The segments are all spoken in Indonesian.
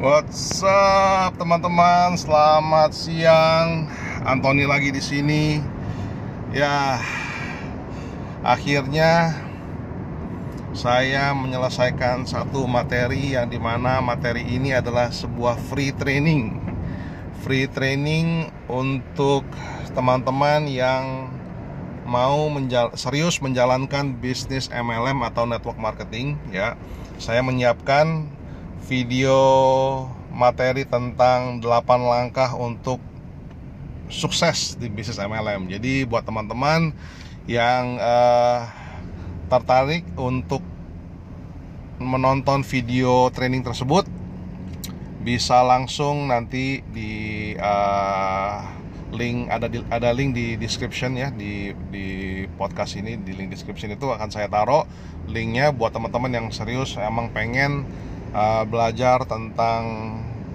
What's up teman-teman? Selamat siang. Antoni lagi di sini. Ya, akhirnya saya menyelesaikan satu materi yang di mana materi ini adalah sebuah free training. Free training untuk teman-teman yang mau menjal serius menjalankan bisnis MLM atau network marketing ya. Saya menyiapkan video materi tentang 8 langkah untuk sukses di bisnis MLM. Jadi buat teman-teman yang uh, tertarik untuk menonton video training tersebut bisa langsung nanti di uh, link ada di, ada link di description ya di di podcast ini di link description itu akan saya taruh linknya buat teman-teman yang serius emang pengen uh, belajar tentang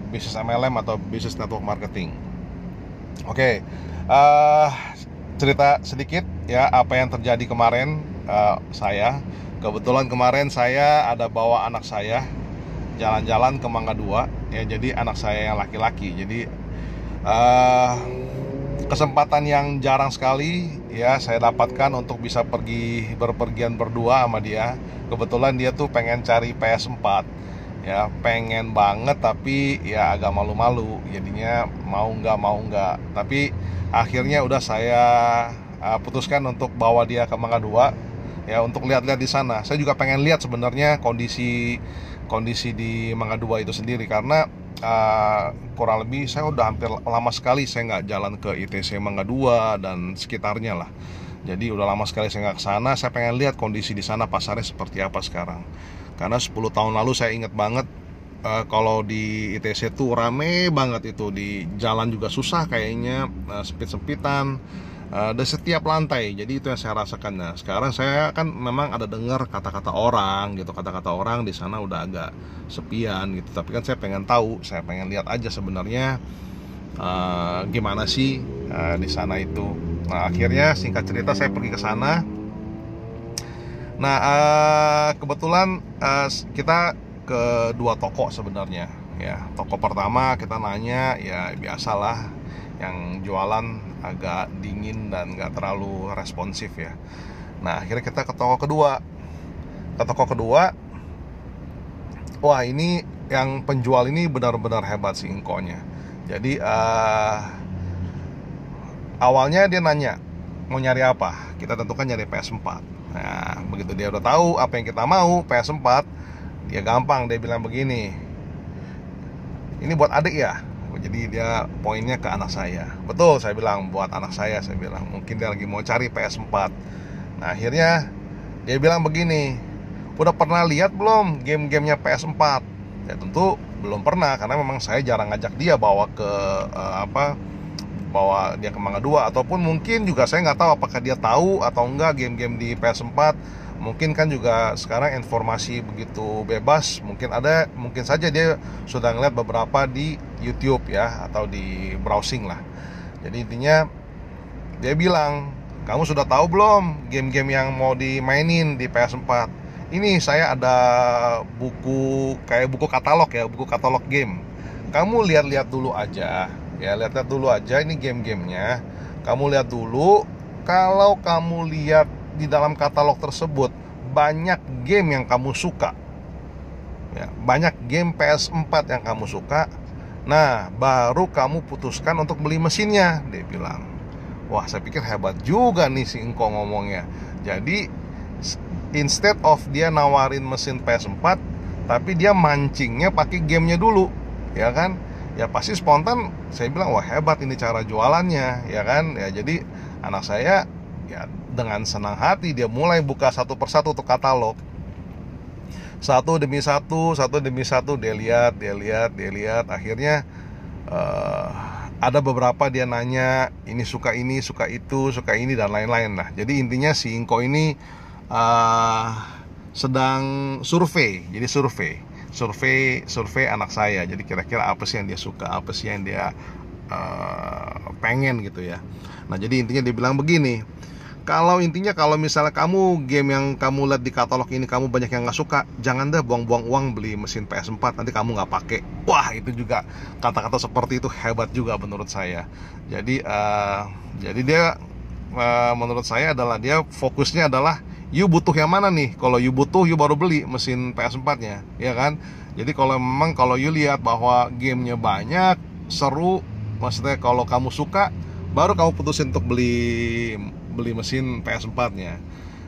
bisnis MLM atau bisnis network marketing. Oke, okay. uh, cerita sedikit ya apa yang terjadi kemarin uh, saya. Kebetulan kemarin saya ada bawa anak saya jalan-jalan ke Mangga Dua ya jadi anak saya yang laki-laki. Jadi uh, kesempatan yang jarang sekali ya saya dapatkan untuk bisa pergi berpergian berdua sama dia. Kebetulan dia tuh pengen cari PS4 ya pengen banget tapi ya agak malu-malu. Jadinya mau nggak mau nggak. Tapi akhirnya udah saya uh, putuskan untuk bawa dia ke Mangga Dua ya untuk lihat-lihat di sana. Saya juga pengen lihat sebenarnya kondisi kondisi di Mangga Dua itu sendiri. Karena uh, kurang lebih saya udah hampir lama sekali saya nggak jalan ke ITC Mangga Dua dan sekitarnya lah. Jadi udah lama sekali saya nggak ke sana. Saya pengen lihat kondisi di sana pasarnya seperti apa sekarang karena 10 tahun lalu saya ingat banget uh, kalau di ITC tuh rame banget itu. Di jalan juga susah kayaknya uh, sempit-sempitan uh, dari setiap lantai. Jadi itu yang saya rasakan. Nah sekarang saya kan memang ada dengar kata-kata orang gitu. Kata-kata orang di sana udah agak sepian gitu. Tapi kan saya pengen tahu saya pengen lihat aja sebenarnya uh, gimana sih uh, di sana itu. Nah akhirnya singkat cerita saya pergi ke sana Nah, uh, kebetulan uh, kita ke dua toko sebenarnya. Ya, toko pertama kita nanya ya biasalah yang jualan agak dingin dan nggak terlalu responsif ya. Nah, akhirnya kita ke toko kedua. Ke toko kedua, wah ini yang penjual ini benar-benar hebat sih inkonya. Jadi uh, awalnya dia nanya mau nyari apa? Kita tentukan nyari PS4 Nah, begitu dia udah tahu apa yang kita mau, PS4, dia gampang dia bilang begini. Ini buat adik ya. Jadi dia poinnya ke anak saya. Betul, saya bilang buat anak saya, saya bilang mungkin dia lagi mau cari PS4. Nah, akhirnya dia bilang begini, udah pernah lihat belum game-gamenya PS4? Ya tentu belum pernah karena memang saya jarang ngajak dia bawa ke uh, apa bawa dia ke Mangga 2 ataupun mungkin juga saya nggak tahu apakah dia tahu atau enggak game-game di PS4 mungkin kan juga sekarang informasi begitu bebas. Mungkin ada mungkin saja dia sudah ngeliat beberapa di YouTube ya atau di browsing lah. Jadi intinya dia bilang kamu sudah tahu belum game-game yang mau dimainin di PS4 ini saya ada buku kayak buku katalog ya buku katalog game. Kamu lihat-lihat dulu aja ya lihat-lihat dulu aja ini game-gamenya. Kamu lihat dulu kalau kamu lihat di dalam katalog tersebut banyak game yang kamu suka. Ya banyak game PS4 yang kamu suka. Nah baru kamu putuskan untuk beli mesinnya dia bilang. Wah saya pikir hebat juga nih si Engko ngomongnya. Jadi instead of dia nawarin mesin PS4 tapi dia mancingnya pakai gamenya dulu ya kan ya pasti spontan saya bilang wah hebat ini cara jualannya ya kan? Ya jadi anak saya ya dengan senang hati dia mulai buka satu persatu untuk katalog. Satu demi satu satu demi satu dia lihat dia lihat dia lihat. Akhirnya uh, ada beberapa dia nanya ini suka ini suka itu suka ini dan lain-lain. Lah jadi intinya si Inko ini uh, sedang survei jadi survei survei survei anak saya. Jadi kira-kira apa sih yang dia suka apa sih yang dia uh, pengen gitu ya. Nah jadi intinya dia bilang begini kalau intinya kalau misalnya kamu game yang kamu lihat di katalog ini kamu banyak yang nggak suka jangan deh buang-buang uang beli mesin PS4 nanti kamu nggak pakai wah itu juga kata-kata seperti itu hebat juga menurut saya. Jadi uh, jadi dia uh, menurut saya adalah dia fokusnya adalah you butuh yang mana nih kalau you butuh you baru beli mesin PS4 nya ya kan jadi kalau memang kalau you lihat bahwa gamenya banyak seru maksudnya kalau kamu suka baru kamu putusin untuk beli beli mesin PS4-nya.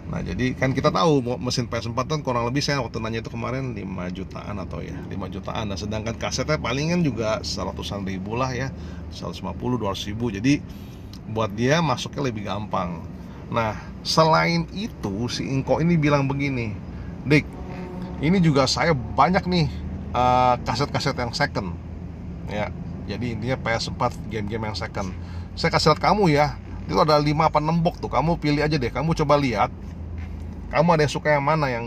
Nah, jadi kan kita tahu mesin PS4 kan kurang lebih saya waktu nanya itu kemarin 5 jutaan atau ya 5 jutaan. Nah, sedangkan kasetnya palingan juga seratusan ribu lah ya, 150 200 ribu. Jadi buat dia masuknya lebih gampang. Nah, selain itu si Inko ini bilang begini, Dik, ini juga saya banyak nih uh, kaset-kaset yang second, ya. Jadi intinya PS4 game-game yang second. Saya kasih lihat kamu ya, itu ada 5 apa 6 box tuh kamu pilih aja deh kamu coba lihat kamu ada yang suka yang mana yang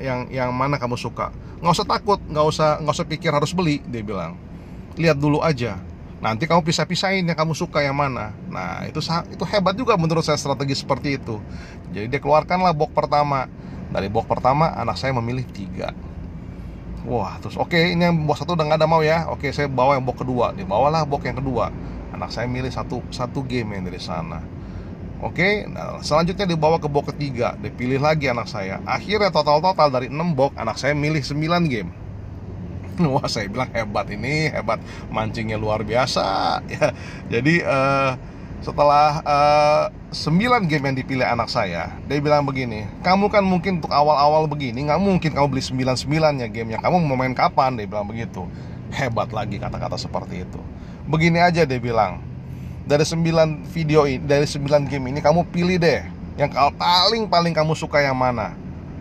yang yang mana kamu suka nggak usah takut nggak usah nggak usah pikir harus beli dia bilang lihat dulu aja nanti kamu pisah-pisahin yang kamu suka yang mana. Nah itu itu hebat juga menurut saya strategi seperti itu. Jadi dia keluarkanlah box pertama. Dari box pertama anak saya memilih tiga. Wah terus oke okay, ini yang box satu udah nggak ada mau ya. Oke okay, saya bawa yang box kedua. Dibawalah box yang kedua. Anak saya milih satu satu game yang dari sana. Oke, nah selanjutnya dibawa ke box ketiga, dipilih lagi anak saya. Akhirnya total-total dari 6 box, anak saya milih 9 game. Wah, saya bilang hebat ini, hebat mancingnya luar biasa. Ya, jadi uh, setelah uh, 9 game yang dipilih anak saya, dia bilang begini, kamu kan mungkin untuk awal-awal begini, nggak mungkin kamu beli 99 ya gamenya, kamu mau main kapan? Dia bilang begitu. Hebat lagi kata-kata seperti itu begini aja dia bilang dari 9 video ini dari 9 game ini kamu pilih deh yang paling paling kamu suka yang mana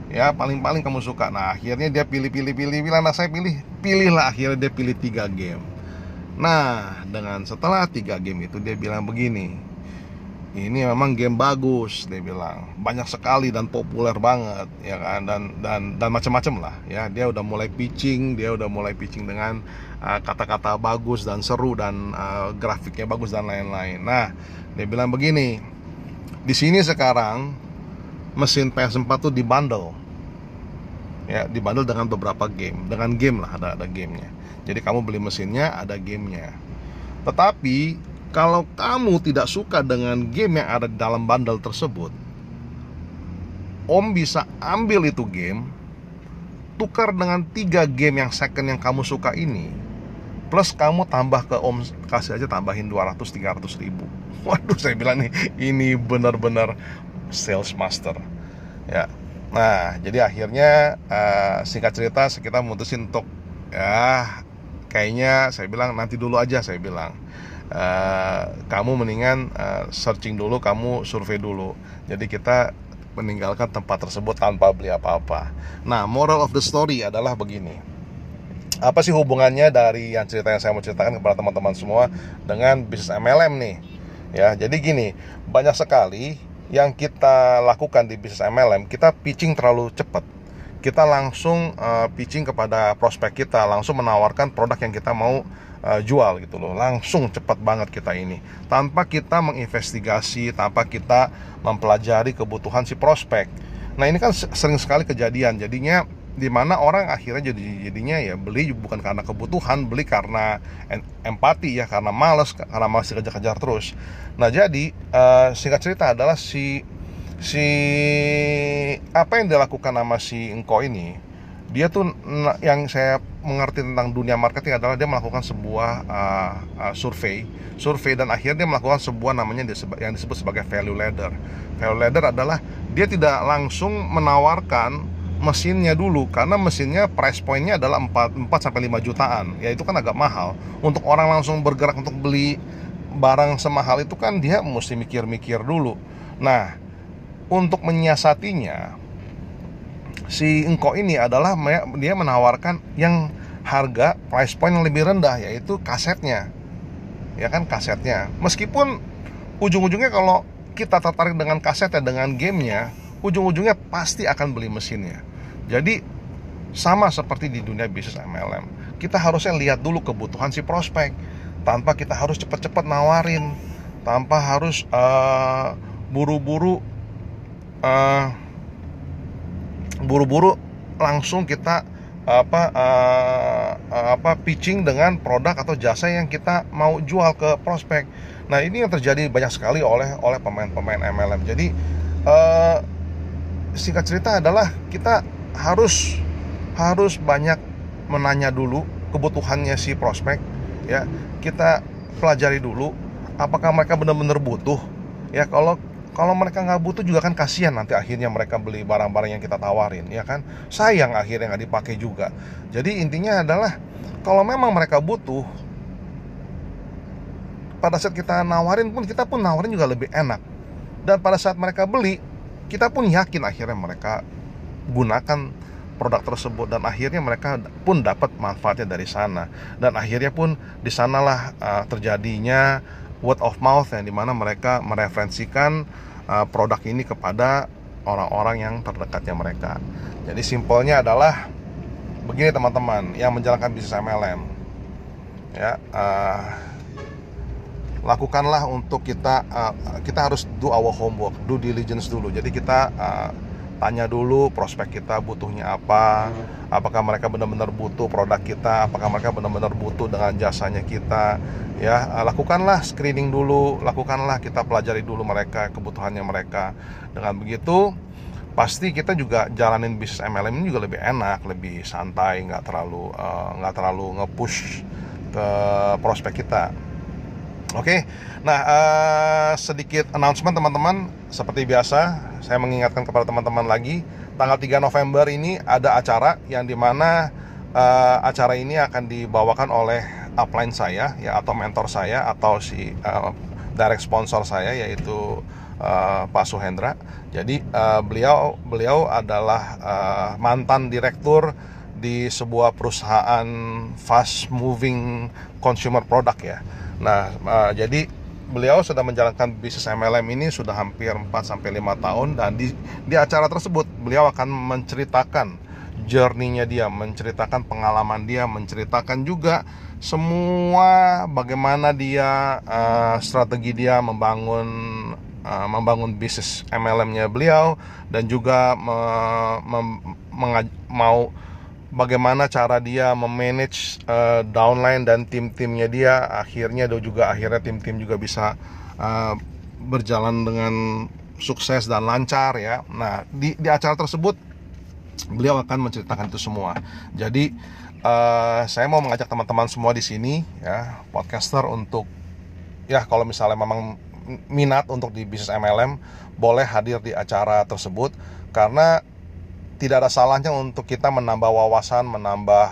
ya paling paling kamu suka. Nah akhirnya dia pilih pilih pilih pilih. Nah saya pilih pilihlah akhirnya dia pilih tiga game. Nah dengan setelah tiga game itu dia bilang begini ini memang game bagus dia bilang. Banyak sekali dan populer banget ya kan? Dan dan dan macam-macam lah ya. Dia udah mulai pitching dia udah mulai pitching dengan uh, kata-kata uh, bagus dan seru dan uh, grafiknya bagus dan lain-lain. Nah dia bilang begini di sini sekarang mesin PS4 tuh dibundle. Ya dibundle dengan beberapa game. Dengan game lah ada ada gamenya. Jadi kamu beli mesinnya ada gamenya. Tetapi kalau kamu tidak suka dengan game yang ada di dalam bundle tersebut, Om bisa ambil itu game, tukar dengan tiga game yang second yang kamu suka ini, plus kamu tambah ke Om kasih aja tambahin 200-300 ribu. Waduh, saya bilang nih, ini benar-benar sales master. Ya, nah jadi akhirnya uh, singkat cerita kita memutusin untuk ya kayaknya saya bilang nanti dulu aja saya bilang uh, kamu mendingan uh, searching dulu kamu survei dulu. Jadi kita meninggalkan tempat tersebut tanpa beli apa-apa. Nah moral of the story adalah begini. Apa sih hubungannya dari yang cerita yang saya mau ceritakan kepada teman-teman semua dengan bisnis MLM nih? Ya jadi gini banyak sekali yang kita lakukan di bisnis MLM kita pitching terlalu cepat. Kita langsung uh, pitching kepada prospek kita langsung menawarkan produk yang kita mau uh, jual gitu loh. Langsung cepat banget kita ini. Tanpa kita menginvestigasi tanpa kita mempelajari kebutuhan si prospek. Nah ini kan sering sekali kejadian. Jadinya di mana orang akhirnya jadi jadinya ya beli bukan karena kebutuhan beli karena empati ya karena males karena masih kejar-kejar terus nah jadi uh, singkat cerita adalah si si apa yang dilakukan sama si engko ini dia tuh yang saya mengerti tentang dunia marketing adalah dia melakukan sebuah uh, uh, survei, survei dan akhirnya dia melakukan sebuah namanya yang disebut sebagai value ladder. Value ladder adalah dia tidak langsung menawarkan mesinnya dulu karena mesinnya price pointnya adalah 4, 4 sampai 5 jutaan. Ya itu kan agak mahal. Untuk orang langsung bergerak untuk beli barang semahal itu kan dia mesti mikir-mikir dulu. Nah, untuk menyiasatinya si engkau ini adalah dia menawarkan yang harga price point yang lebih rendah yaitu kasetnya ya kan kasetnya meskipun ujung-ujungnya kalau kita tertarik dengan kasetnya dengan gamenya ujung-ujungnya pasti akan beli mesinnya jadi sama seperti di dunia bisnis MLM kita harusnya lihat dulu kebutuhan si prospek tanpa kita harus cepat-cepat nawarin tanpa harus uh, buru-buru uh, buru-buru langsung kita apa uh, apa pitching dengan produk atau jasa yang kita mau jual ke prospek. Nah ini yang terjadi banyak sekali oleh oleh pemain-pemain MLM. Jadi uh, singkat cerita adalah kita harus harus banyak menanya dulu kebutuhannya si prospek ya. Kita pelajari dulu apakah mereka benar-benar butuh ya. Kalau kalau mereka nggak butuh juga kan kasihan nanti akhirnya mereka beli barang-barang yang kita tawarin ya kan. Sayang akhirnya nggak dipakai juga. Jadi intinya adalah kalau memang mereka butuh pada saat kita nawarin pun kita pun nawarin juga lebih enak. Dan pada saat mereka beli kita pun yakin akhirnya mereka gunakan produk tersebut dan akhirnya mereka pun dapat manfaatnya dari sana dan akhirnya pun di sanalah uh, terjadinya word of mouth yang di mana mereka mereferensikan uh, produk ini kepada orang-orang yang terdekatnya mereka. Jadi simpelnya adalah begini teman-teman yang menjalankan bisnis MLM, ya uh, lakukanlah untuk kita uh, kita harus do our homework, do diligence dulu. Jadi kita uh, tanya dulu prospek kita butuhnya apa, apakah mereka benar-benar butuh produk kita, apakah mereka benar-benar butuh dengan jasanya kita, ya eh, lakukanlah screening dulu lakukanlah kita pelajari dulu mereka kebutuhannya mereka. Dengan begitu pasti kita juga jalanin bisnis MLM ini juga lebih enak lebih santai nggak terlalu uh, nggak terlalu ngepush ke prospek kita oke okay? nah uh, sedikit announcement teman-teman seperti biasa saya mengingatkan kepada teman-teman lagi tanggal 3 November ini ada acara yang di mana uh, acara ini akan dibawakan oleh upline saya ya atau mentor saya atau si uh, direct sponsor saya yaitu uh, Pak Suhendra. Jadi uh, beliau beliau adalah uh, mantan direktur di sebuah perusahaan fast moving consumer product ya. Nah, uh, jadi beliau sudah menjalankan bisnis MLM ini sudah hampir 4 sampai 5 tahun dan di di acara tersebut beliau akan menceritakan journey-nya dia, menceritakan pengalaman dia, menceritakan juga semua bagaimana dia uh, strategi dia membangun uh, membangun bisnis MLM-nya beliau dan juga me, me, mau bagaimana cara dia memanage uh, downline dan tim-timnya dia akhirnya do juga akhirnya tim-tim juga bisa uh, berjalan dengan sukses dan lancar ya. Nah, di di acara tersebut beliau akan menceritakan itu semua. Jadi uh, saya mau mengajak teman-teman semua di sini ya podcaster untuk ya kalau misalnya memang minat untuk di bisnis MLM boleh hadir di acara tersebut karena tidak ada salahnya untuk kita menambah wawasan, menambah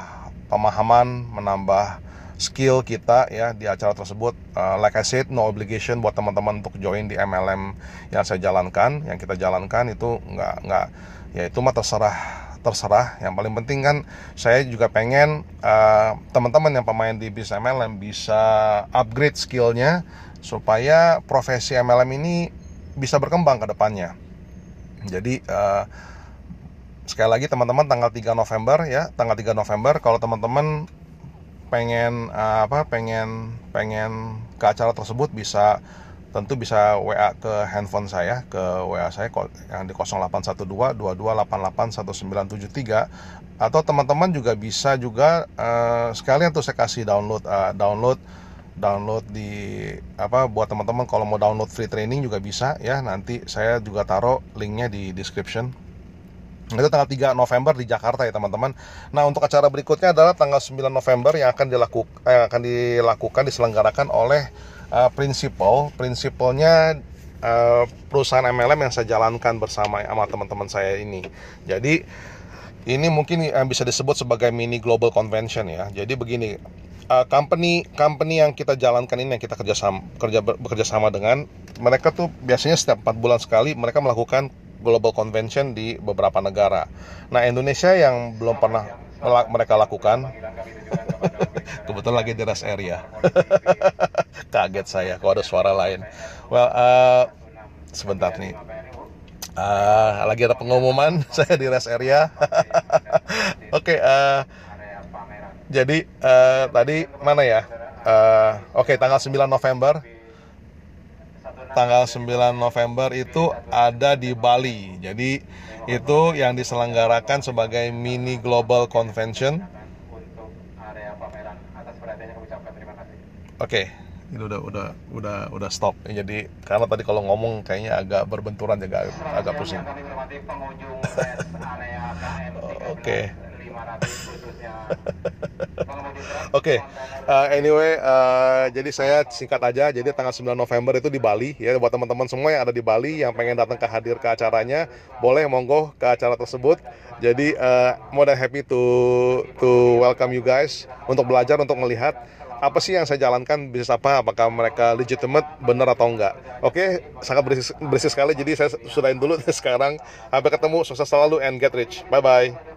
pemahaman, menambah skill kita ya di acara tersebut. Uh, like I said, no obligation buat teman-teman untuk join di MLM yang saya jalankan, yang kita jalankan itu nggak nggak ya itu mah terserah terserah. Yang paling penting kan saya juga pengen uh, teman-teman yang pemain di bisnis MLM bisa upgrade skillnya supaya profesi MLM ini bisa berkembang ke depannya. Jadi uh, sekali lagi teman-teman tanggal 3 November ya. Tanggal 3 November kalau teman-teman pengen uh, apa pengen pengen ke acara tersebut bisa tentu bisa WA ke handphone saya ke WA saya yang di 0812 22881973 atau teman-teman juga bisa juga uh, sekalian tuh saya kasih download uh, download download di apa buat teman-teman kalau mau download free training juga bisa ya. Nanti saya juga taruh linknya di description itu tanggal 3 November di Jakarta ya teman-teman. Nah untuk acara berikutnya adalah tanggal 9 November yang akan dilakukan eh, akan dilakukan diselenggarakan oleh uh, prinsipal. Prinsipalnya uh, perusahaan MLM yang saya jalankan bersama sama teman-teman saya ini. Jadi ini mungkin yang bisa disebut sebagai mini global convention ya. Jadi begini uh, company company yang kita jalankan ini yang kita kerja sama kerja bekerja sama dengan mereka tuh biasanya setiap 4 bulan sekali mereka melakukan global convention di beberapa negara. Nah, Indonesia yang belum pernah mereka lakukan kebetulan lagi di rest area. Kaget saya kok ada suara lain. Well uh, sebentar nih. Uh, lagi ada pengumuman saya di rest area. Oke okay, uh, jadi uh, tadi mana ya? Uh, oke okay, tanggal 9 November tanggal 9 November itu ada di Bali. Jadi itu yang diselenggarakan sebagai mini global convention. Oke, okay. ini udah udah udah udah stop. Jadi karena tadi kalau ngomong kayaknya agak berbenturan juga agak pusing. Oke. Okay. Oke, okay. uh, anyway, uh, jadi saya singkat aja. Jadi tanggal 9 November itu di Bali ya buat teman-teman semua yang ada di Bali yang pengen datang ke hadir ke acaranya, boleh monggo ke acara tersebut. Jadi uh, more than happy to to welcome you guys untuk belajar untuk melihat apa sih yang saya jalankan bisnis apa apakah mereka legitimate benar atau enggak oke sangat berisik, berisik sekali jadi saya sudahin dulu sekarang sampai ketemu sukses selalu and get rich bye bye